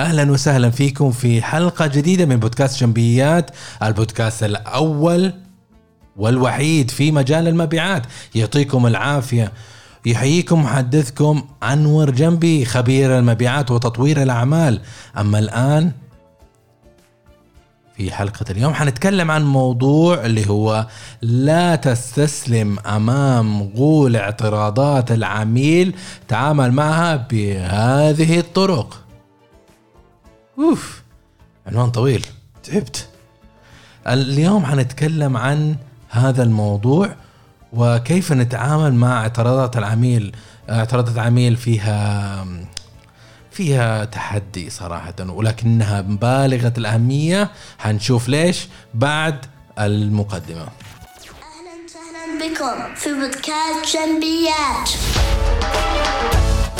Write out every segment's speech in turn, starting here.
أهلا وسهلا فيكم في حلقة جديدة من بودكاست جنبيات البودكاست الأول والوحيد في مجال المبيعات. يعطيكم العافية. يحييكم محدثكم أنور جنبي خبير المبيعات وتطوير الأعمال. أما الآن في حلقة اليوم حنتكلم عن موضوع اللي هو لا تستسلم أمام غول اعتراضات العميل. تعامل معها بهذه الطرق. أوف عنوان طويل. تعبت. اليوم حنتكلم عن هذا الموضوع وكيف نتعامل مع اعتراضات العميل اعتراضات العميل فيها فيها تحدي صراحة ولكنها بالغة الأهمية. حنشوف ليش بعد المقدمة. أهلا وسهلا بكم في بودكاست جنبيات.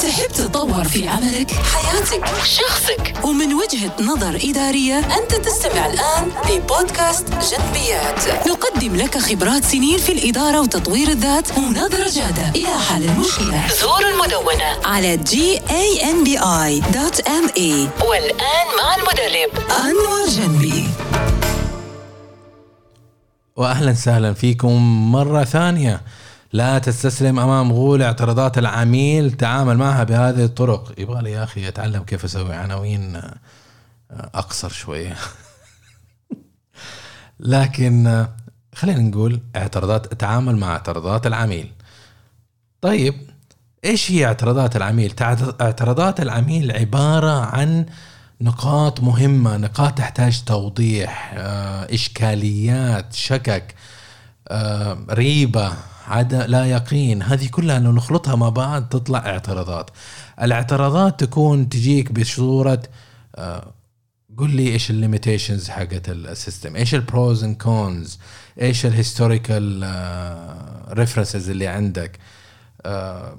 تحب تتطور في عملك، حياتك، شخصك ومن وجهة نظر إدارية أنت تستمع الآن لبودكاست جنبيات. نقدم لك خبرات سنين في الإدارة وتطوير الذات ونظرة جادة. إلى حل المشكلة. زور المدونة. على gambi.ma والآن مع المدرب. أنور جنبي. واهلا وسهلا فيكم مرة ثانية. لا تستسلم أمام غول اعتراضات العميل. تعامل معها بهذه الطرق. يبغى لي يا أخي اتعلم كيف أسوي عناوين آه، أقصر شوية. لكن آه، خلينا نقول اعتراضات تعامل مع اعتراضات العميل. طيب إيش هي اعتراضات العميل؟ اعتراضات العميل عبارة عن نقاط مهمة نقاط تحتاج توضيح آه، إشكاليات شكك ريبة عد لا يقين. هذه كلها لو نخلطها مع بعض تطلع اعتراضات. الاعتراضات تكون تجيك بصورة آه، قل لي إيش ال limitations حقت ال system إيش ال pros and cons إيش ال historical references اللي عندك. آه،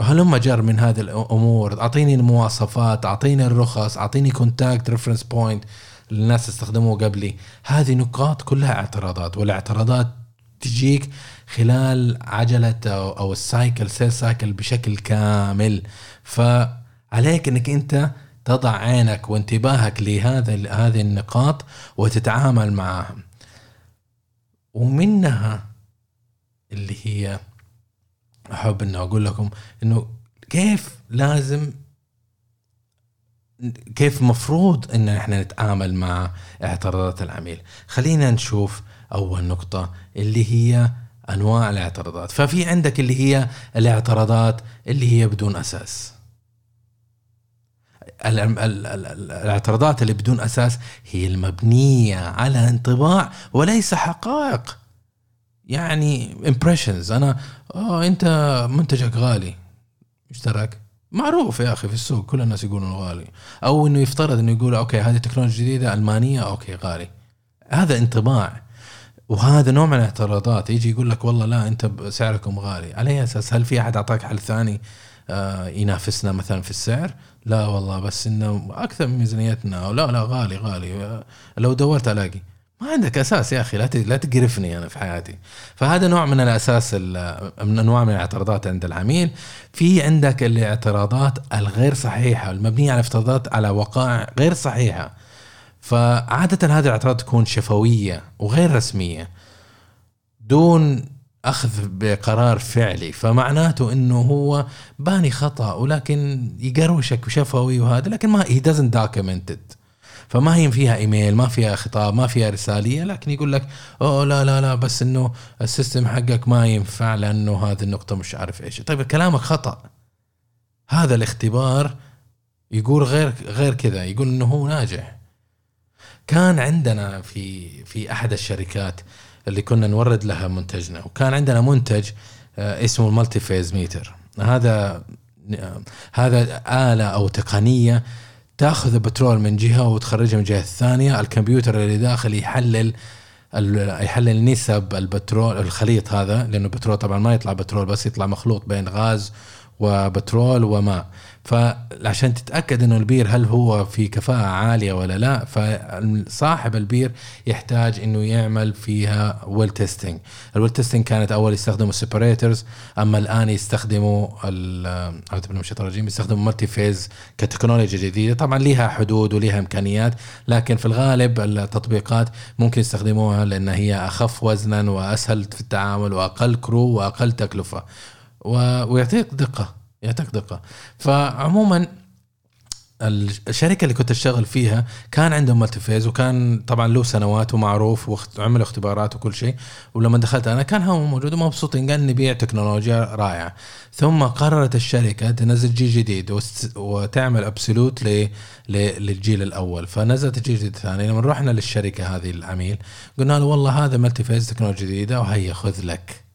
هلم جر من هذه الأمور؟ أعطيني المواصفات أعطيني الرخص أعطيني contact reference point الناس استخدموه قبلي. هذه نقاط كلها اعتراضات والاعتراضات تجيك خلال عجلة أو, أو ال cycle sale cycle بشكل كامل. فعليك أنك أنت تضع عينك وانتباهك لهذا هذه النقاط وتتعامل معها. ومنها اللي هي احب إنه أقول لكم إنه كيف لازم كيف مفروض إن إحنا نتعامل مع اعتراضات العميل. خلينا نشوف أول نقطة اللي هي أنواع الاعتراضات. ففي عندك اللي هي الاعتراضات اللي هي بدون أساس. ال- ال- ال- ال- الاعتراضات اللي بدون أساس هي المبنية على انطباع وليس حقائق. يعني امبريشنز أنا آه أنت منتجك غالي. إيش تراك؟ معروف يا أخي في السوق كل الناس يقولون غالي. أو إنه يفترض إنه يقول okay هذه تكنولوجيا جديدة ألمانية okay غالي. هذا انطباع. وهذا نوع من الاعتراضات يجي يقول لك والله لا أنت سعركم غالي. على أي أساس؟ هل في أحد أعطاك حل ثاني آه ينافسنا مثلا في السعر؟ لا والله بس إنه أكثر من ميزانيتنا. أو لا لا غالي غالي. آه، لو دورت ألاقي. ما عندك أساس يا أخي لا لا تقرفني أنا في حياتي. فهذا نوع من الأساس ال- من أنواع من الاعتراضات عند العميل. في عندك الاعتراضات الغير صحيحة المبنية على افتراضات على وقائع غير صحيحة. فعادة هذه الاعتراضات تكون شفوية وغير رسمية دون أخذ بقرار فعلي فمعناته إنه هو باني خطأ ولكن يقروشك شفوي وهذا لكن ما doesn't document it. فما هي فيها إيميل ما فيها خطاب ما فيها رسالية لكن يقول لك أوه لا لا لا بس إنه ال system حقك ما ينفع لأنه هذه النقطة مش عارف إيش. طيب كلامك خطأ. هذا الاختبار يقول غير غير كذا يقول إنه هو ناجح. كان عندنا في في أحد الشركات اللي كنا نورد لها منتجنا وكان عندنا منتج آه، اسمه ال multiphase meter هذا آه، هذا آلة أو تقنية تأخذ البترول من جهة وتخرجها من الجهة الثانية الكمبيوتر اللي داخل يحلل يحلل نسب البترول الخليط هذا لأنه البترول طبعا ما يطلع بترول بس يطلع مخلوط بين غاز وبترول وماء فعشان تتأكد إنه البير هل هو في كفاءة عالية ولا لا فصاحب البير يحتاج إنه يعمل فيها well testing ال well testing كانت أول يستخدموا separators أما الآن يستخدموا أعوذ يستخدموا multiphase كتكنولوجيا جديدة. طبعا ليها حدود وليها إمكانيات لكن في الغالب التطبيقات ممكن يستخدموها لأن هي أخف وزنا وأسهل في التعامل وأقل كرو وأقل تكلفة. ويعطيك دقة يعطيك دقة. فعموما الشركة اللي كنت أشتغل فيها كان عندهم multiphase وكان طبعا له سنوات ومعروف وعملوا اختبارات وكل شيء. ولما دخلت أنا كان هم موجود ومبسوطين قال نبيع تكنولوجيا رائعة. ثم قررت الشركة تنزل جيل جديد وتعمل obsolete للجيل الأول. فنزلت الجيل الجديد الثاني لما رحنا للشركة هذه العميل قلنا له والله هذا multiphase تكنولوجيا جديدة وهيا خذ لك.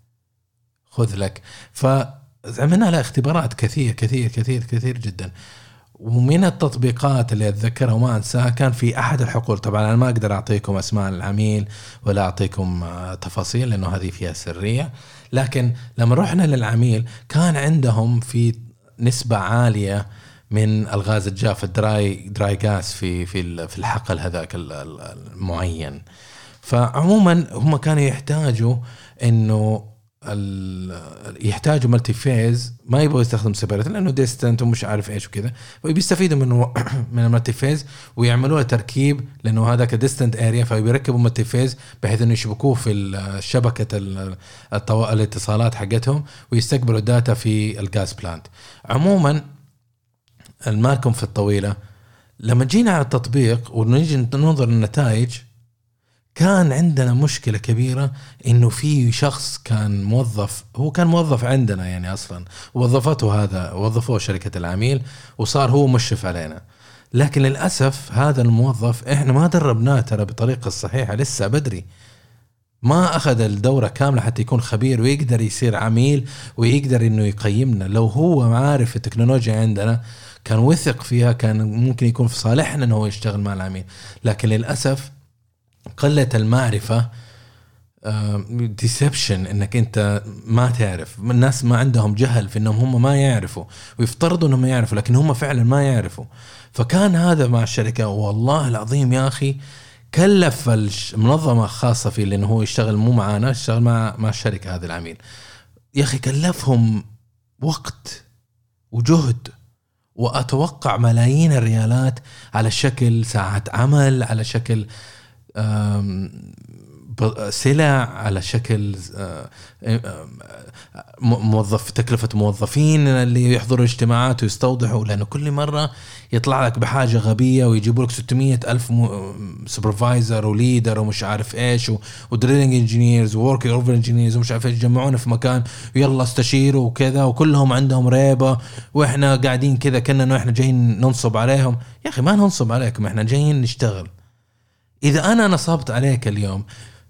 خذ لك. فعملنا لها اختبارات كثير كثير كثير كثير جدا. ومن التطبيقات اللي أتذكرها وما أنساها كان في أحد الحقول. طبعا أنا ما أقدر أعطيكم أسماء العميل ولا أعطيكم آه، تفاصيل لأنه هذه فيها سرية. لكن لما رحنا للعميل كان عندهم في نسبة عالية من الغاز الجاف ال dry dry gas في في في الحقل هذاك ال- ال- المعين. فعموما هم كانوا يحتاجوا إنه يحتاجوا multiphase ما يبغوا يستخدموا separator لأنه distant ومش عارف إيش وكذا. فبيستفيدوا منه من ال multiphase ويعملوا تركيب لأنه هذاك distant area فبيركبوا مالتي فيز بحيث إنه يشبكوه في شبكة ال- الطو... الاتصالات حقتهم ويستقبلوا ال data في ال gas plant عموما ما لكم في الطويلة لما جينا على التطبيق ونجي ننظر النتائج كان عندنا مشكلة كبيرة إنه في شخص كان موظف هو كان موظف عندنا يعني أصلا وظفته هذا وظفوه شركة العميل وصار هو مشرف علينا. لكن للأسف هذا الموظف إحنا ما دربناه ترى بطريقة الصحيحه لسه بدري. ما أخذ الدورة كاملة حتى يكون خبير ويقدر يصير عميل ويقدر إنه يقيمنا. لو هو عارف التكنولوجيا عندنا كان وثق فيها كان ممكن يكون في صالحنا إنه هو يشتغل مع العميل. لكن للأسف قلة المعرفة ديسبشن إنك أنت ما تعرف. الناس ما عندهم جهل في إنهم هم ما يعرفوا ويفترضوا إنهم يعرفوا لكن هم فعلا ما يعرفوا. فكان هذا مع الشركة والله العظيم يا أخي كلف المنظمه الخاصه فيه لأنه هو يشتغل مو معانا يشتغل مع مع الشركة هذا العميل. يا أخي كلفهم وقت وجهد وأتوقع ملايين الريالات على شكل ساعات عمل على شكل سلع على شكل آه، م- موظف تكلفة موظفين اللي يحضروا اجتماعات ويستوضحوا لأنه كل مرة يطلع لك بحاجة غبية ويجيبوا لك 600 ألف supervisor و leader ومش عارف إيش و drilling engineers و workover engineers ومش عارف إيش يجمعونا في مكان ويلا استشيروا وكذا وكلهم عندهم ريبة وإحنا قاعدين كذا كنا انه إحنا جايين ننصب عليهم. يا أخي ما ننصب عليكم إحنا جايين نشتغل. إذا أنا نصبت عليك اليوم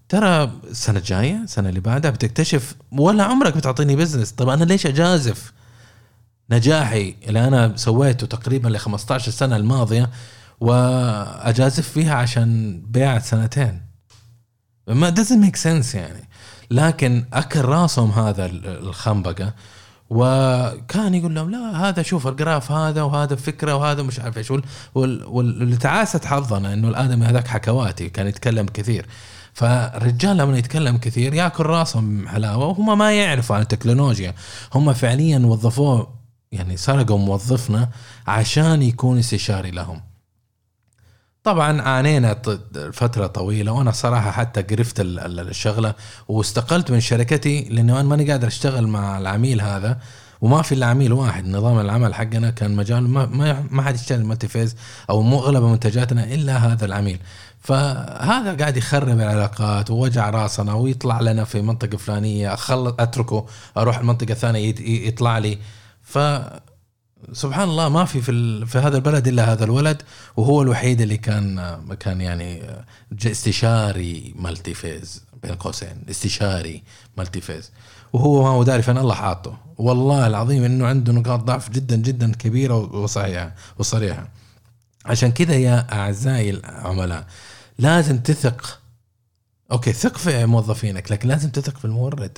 ترى السنة الجاية السنة اللي بعدها بتكتشف ولا عمرك بتعطيني business طب أنا ليش أجازف؟ نجاحي اللي أنا سويته تقريبا ل 15 سنة الماضية وأجازف فيها عشان بيعت سنتين. ما doesn't make sense يعني. لكن أكل راسهم هذا ال- الخنبقة. وكان يقول لهم لا هذا شوف الجراف هذا وهذا فكرة وهذا مش عارف إيش. وال- وال- واللي تعاست حظنا إنه الآدمي هذاك حكواتي كان يتكلم كثير. فالرجال لما يتكلم كثير ياكل راسهم حلاوة وهم ما يعرفوا عن التكنولوجيا. هم فعليا وظفوه يعني سرقوا موظفنا عشان يكون استشاري لهم. طبعا عانينا فترة طويلة وأنا صراحة حتى قرفت ال- ال- الشغلة واستقلت من شركتي لأنه أنا ماني قادر أشتغل مع العميل هذا وما في إلا عميل واحد. نظام العمل حقنا كان مجال ما ما, حد يشتغل مالتي فيز أو أغلب منتجاتنا إلا هذا العميل. فهذا قاعد يخرب العلاقات ووجع راسنا ويطلع لنا في منطقة فلانية اخلص أتركه أروح المنطقة الثانية يطلع لي. ف سبحان الله ما في في, في هذا البلد إلا هذا الولد وهو الوحيد اللي كان كان يعني استشاري multiphase بين قوسين استشاري multiphase وهو ما هو داري فين؟ الله حاطه. والله العظيم إنه عنده نقاط ضعف جدا جدا كبيرة وصحيحة وصريحة. عشان كذا يا أعزائي العملاء لازم تثق. okay ثق في موظفينك لكن لازم تثق في المورد.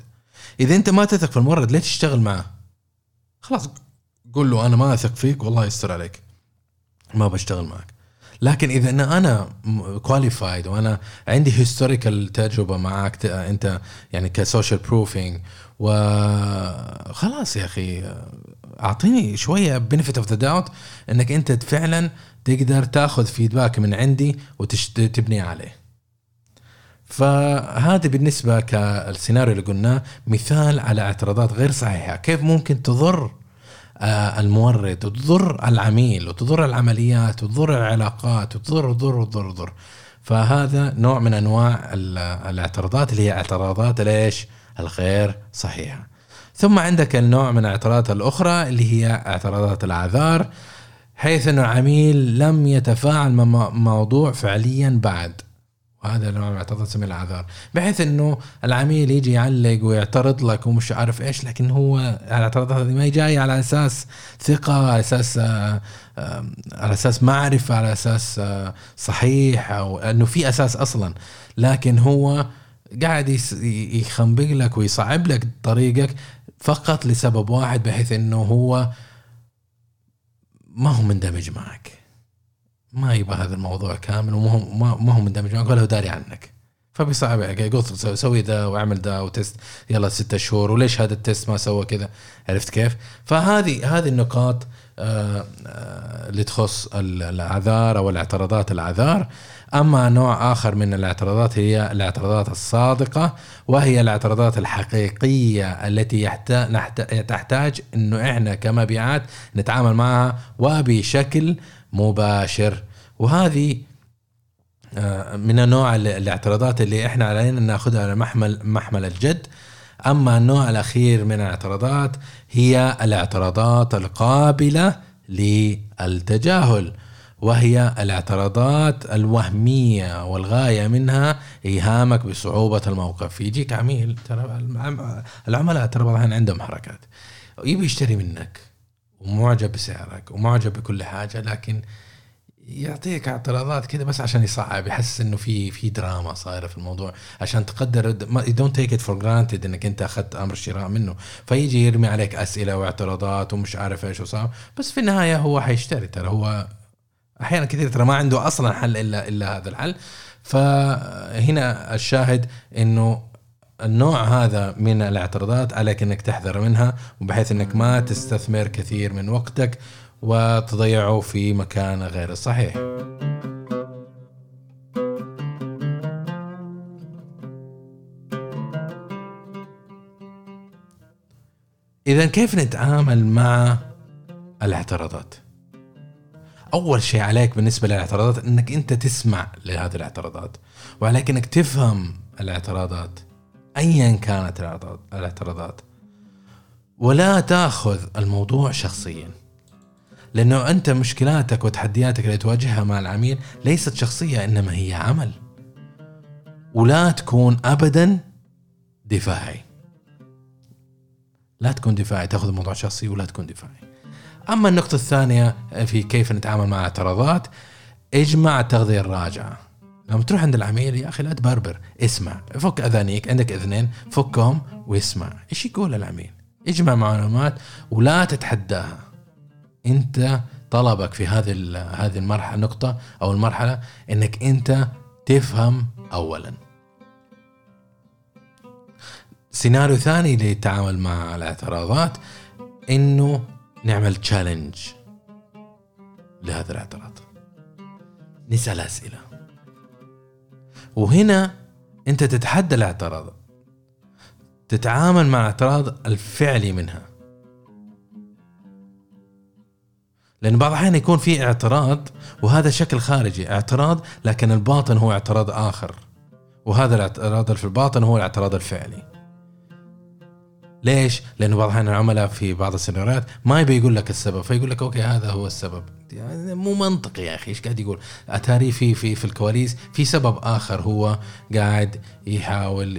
إذا أنت ما تثق في المورد ليه تشتغل معه؟ خلاص قول له أنا ما أثق فيك والله يستر عليك. ما بشتغل معك. لكن إذا إن أنا qualified وأنا عندي historical تجربة معك أنت يعني ك social proving وخلاص يا أخي أعطيني شوية benefit of the doubt إنك أنت فعلا تقدر تأخذ فيدباك من عندي وتبني عليه. فهذا بالنسبة كالسيناريو اللي قلناه مثال على اعتراضات غير صحيحة. كيف ممكن تضر المورد وتضر العميل وتضر العمليات وتضر العلاقات وتضر وتضر وتضر وتضر فهذا نوع من أنواع ال- الاعتراضات اللي هي اعتراضات ليش؟ الغير صحيحة. ثم عندك النوع من الاعتراضات الأخرى اللي هي اعتراضات الاعذار حيث أن العميل لم يتفاعل مع موضوع فعليا بعد. وهذا نوع من الاعتراضات تسميه الاعذار بحيث إنه العميل يجي يعلق ويعترض لك ومش عارف إيش لكن هو الاعتراضات هذه ما هي جاية على أساس ثقة على أساس آه، على أساس معرفة على أساس آه، صحيح أو إنه في أساس أصلا. لكن هو قاعد يخنبق لك ويصعب لك طريقك فقط لسبب واحد بحيث إنه هو ما هو مندمج معك. ما يبغى هذا الموضوع كامل وما هو ما, هو مندمج. معك ولا هو داري عنك. فبيصعب عليك. يقول سوي- ذا واعمل ذا و test. يلا ستة شهور. وليش هذا ال test ما سوى كذا؟ عرفت كيف؟ فهذه هذه النقاط آه، آه، اللي تخص ال- الأعذار أو الاعتراضات الأعذار. أما نوع آخر من الاعتراضات هي الاعتراضات الصادقة وهي الاعتراضات الحقيقية التي تحتاج إنه إحنا كمبيعات نتعامل معها وبشكل مباشر. وهذه آه، من النوع ال- الاعتراضات اللي إحنا علينا نأخذها على محمل محمل الجد. أما النوع الأخير من الاعتراضات هي الاعتراضات القابلة للتجاهل وهي الاعتراضات الوهمية والغاية منها إيهامك بصعوبة الموقف. يجيك عميل ترى العم- العملاء ترى عندهم حركات يبي يشتري منك. ومعجب بسعرك ومعجب بكل حاجة لكن يعطيك اعتراضات كذا بس عشان يصعب يحس إنه في في دراما صايرة في الموضوع عشان تقدر don't take it for granted إنك أنت أخذت أمر شراء منه. فيجي يرمي عليك أسئلة واعتراضات ومش عارف إيش وصار بس في النهاية هو حيشتري. ترى هو أحيانا كثير ترى ما عنده أصلا حل إلا إلا هذا الحل. فهنا الشاهد إنه النوع هذا من الاعتراضات عليك إنك تحذر منها وبحيث إنك ما تستثمر كثير من وقتك وتضيعه في مكان غير صحيح. إذا كيف نتعامل مع الاعتراضات؟ أول شيء عليك بالنسبة للاعتراضات إنك أنت تسمع لهذه الاعتراضات وعليك إنك تفهم الاعتراضات. ايا كانت الاعتراض- الاعتراضات. ولا تأخذ الموضوع شخصيا. لأنه أنت مشكلاتك وتحدياتك اللي تواجهها مع العميل ليست شخصية إنما هي عمل. ولا تكون ابدا دفاعي. لا تكون دفاعي تأخذ الموضوع شخصي ولا تكون دفاعي. أما النقطة الثانية في كيف نتعامل مع الاعتراضات اجمع التغذيه الراجعة. لما تروح عند العميل يا أخي لا تبربر اسمع فك أذانيك عندك اذنين فكهم واسمع. إيش يقول العميل؟ اجمع معلومات ولا تتحداها. أنت طلبك في هذه هذه المرحلة النقطة أو المرحلة إنك أنت تفهم اولا. سيناريو ثاني للتعامل مع الاعتراضات إنه نعمل تشالنج لهذا الاعتراض. نسأل أسئلة. وهنا انت تتحدى الاعتراض. تتعامل مع الاعتراض الفعلي منها. لأن بعض الأحيان يكون في اعتراض وهذا شكل خارجي اعتراض لكن الباطن هو اعتراض آخر. وهذا الاعتراض في الباطن هو الاعتراض الفعلي. ليش؟ لأنه بعض الاحيان العملاء في بعض السيناريوهات ما يبي يقول لك السبب فيقول لك okay هذا هو السبب يعني مو منطقي يا أخي إيش قاعد يقول؟ أتاري في في في الكواليس في سبب آخر هو قاعد يحاول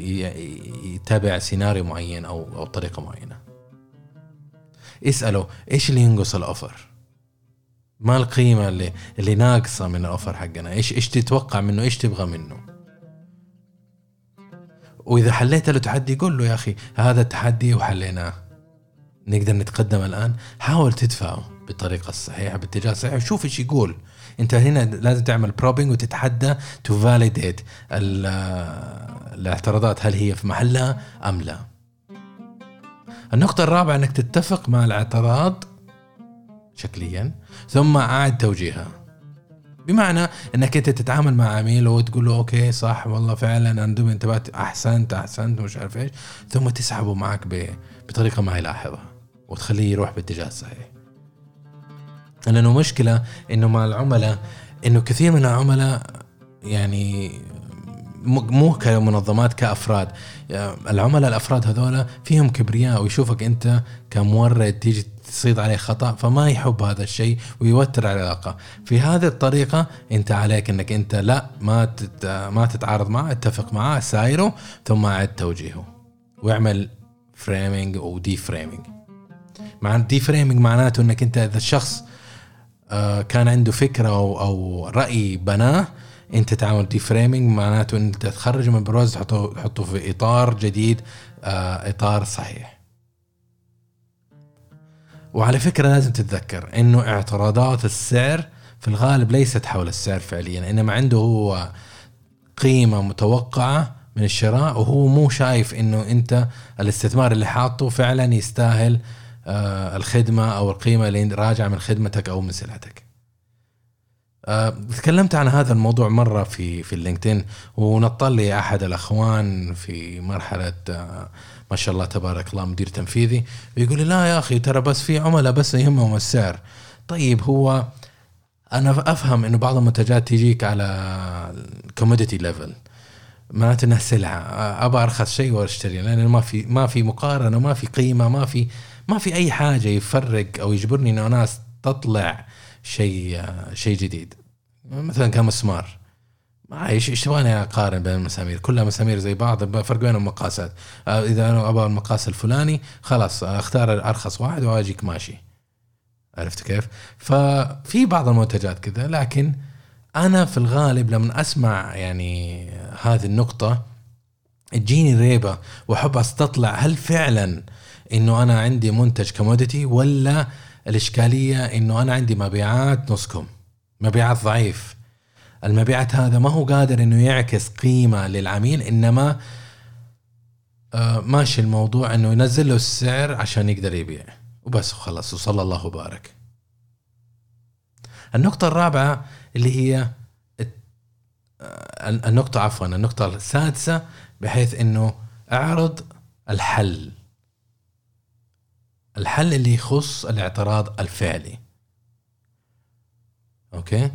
يتبع سيناريو معين أو أو طريقة معينة. اساله إيش اللي ينقص ال offer؟ ما القيمة اللي اللي ناقصة من ال offer حقنا؟ إيش إيش تتوقع منه؟ إيش تبغى منه؟ وإذا حليت له تحدي قول له يا أخي هذا التحدي وحليناه. نقدر نتقدم الآن؟ حاول تدفعه بالطريقة الصحيحه باتجاه الصحيح وشوف إيش يقول. أنت هنا لازم تعمل probing وتتحدى to validate الاعتراضات هل هي في محلها أم لا. النقطة الرابعة إنك تتفق مع الاعتراض شكليا ثم أعد توجيهها. بمعنى إنك أنت تتعامل مع عميل وتقول له أوكي صح والله فعلا أنا انتبهت أحسنت أحسنت مش عارف إيش ثم تسحبه معك بطريقة ما يلاحظها وتخليه يروح باتجاه الصحيح لأنه مشكلة إنه مع العملاء إنه كثير من العملاء يعني مو كمنظمات كأفراد. العملاء الأفراد هذولا فيهم كبرياء ويشوفك أنت كمورد تيجي تصيد عليه خطأ فما يحب هذا الشيء ويوتر العلاقه في هذه الطريقة أنت عليك أنك أنت لا ما ما تتعارض معه اتفق معه سايره ثم أعد توجيهه. واعمل framing و deframing مع deframing معناته أنك أنت إذا الشخص آه، كان عنده فكرة أو أو رأي بناه أنت تعمل deframing معناته ان أنت تخرجه من البروز تحطه تحطه في إطار جديد آه، إطار صحيح. وعلى فكرة لازم تتذكر إنه اعتراضات السعر في الغالب ليست حول السعر فعليا إنما عنده هو قيمة متوقعة من الشراء وهو مو شايف إنه أنت الاستثمار اللي حاطه فعلا يستاهل آه، الخدمة أو القيمة اللي راجعة من خدمتك أو من سلعتك. آه، تكلمت عن هذا الموضوع مرة في في اللينكدين ونط لي أحد الأخوان في مرحلة آه، ما شاء الله تبارك الله مدير تنفيذي. ويقول لي لا يا أخي ترى بس في عملاء بس يهمهم السعر. طيب هو أنا أفهم إنه بعض المنتجات تجيك على commodity level معناته إنها سلعة. ابى أرخص شيء واشتري لأن ما في ما في مقارنة ما في قيمة ما في ما في أي حاجة يفرق أو يجبرني إنه ناس تطلع شيء شيء جديد. مثلا كمسمار ما إيش إيش تبغاني أقارن بين المسامير؟ كلها مسامير زي بعض فرق بينهم مقاسات. آه، إذا أنا أبغى المقاس الفلاني خلاص أختار الارخص واحد وأجيك ماشي. عرفت كيف؟ ففي بعض المنتجات كذا لكن أنا في الغالب لما أسمع يعني هذه النقطة تجيني ريبة وأحب أستطلع هل فعلا إنه أنا عندي منتج كوموديتي ولا الإشكالية إنه أنا عندي مبيعات نصكم مبيعات ضعيف. المبيعات هذا ما هو قادر إنه يعكس قيمة للعميل إنما آه ماشي الموضوع إنه ينزل له السعر عشان يقدر يبيع. وبس خلص وصلى الله وبارك. النقطة الرابعة اللي هي آه، النقطة عفوا النقطة السادسة بحيث إنه أعرض الحل. الحل اللي يخص الاعتراض الفعلي. أوكي؟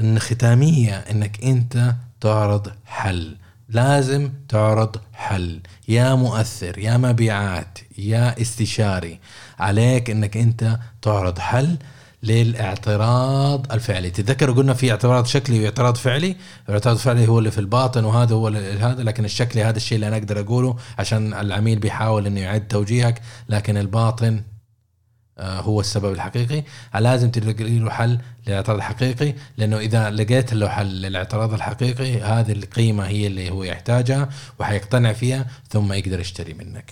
ان ختامية إنك أنت تعرض حل. لازم تعرض حل. يا مؤثر يا مبيعات يا استشاري. عليك إنك أنت تعرض حل للاعتراض الفعلي. تتذكروا قلنا في اعتراض شكلي واعتراض فعلي؟ الاعتراض الفعلي هو اللي في الباطن وهذا هو هذا لكن الشكلي هذا الشيء اللي أنا أقدر أقوله عشان العميل بيحاول إنه يعد توجيهك لكن الباطن هو السبب الحقيقي. لازم تلاقي له حل للاعتراض الحقيقي لأنه إذا لقيت له حل للاعتراض الحقيقي هذه القيمة هي اللي هو يحتاجها وحيقتنع فيها ثم يقدر يشتري منك.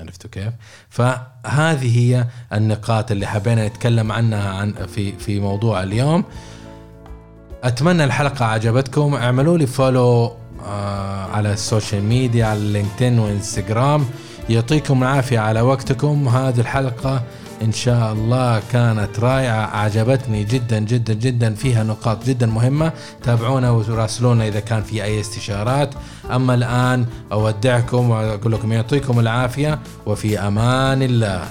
عرفتوا كيف؟ فهذه هي النقاط اللي حبينا نتكلم عنها عن في في موضوع اليوم. أتمنى الحلقة عجبتكم. اعملوا لي follow آه على ال social media على LinkedIn و Instagram. يعطيكم العافية على وقتكم. هذه الحلقة إن شاء الله كانت رائعة أعجبتني جدا جدا جدا فيها نقاط جدا مهمة. تابعونا وراسلونا إذا كان في أي استشارات. أما الآن أودعكم وأقول لكم يعطيكم العافية وفي أمان الله.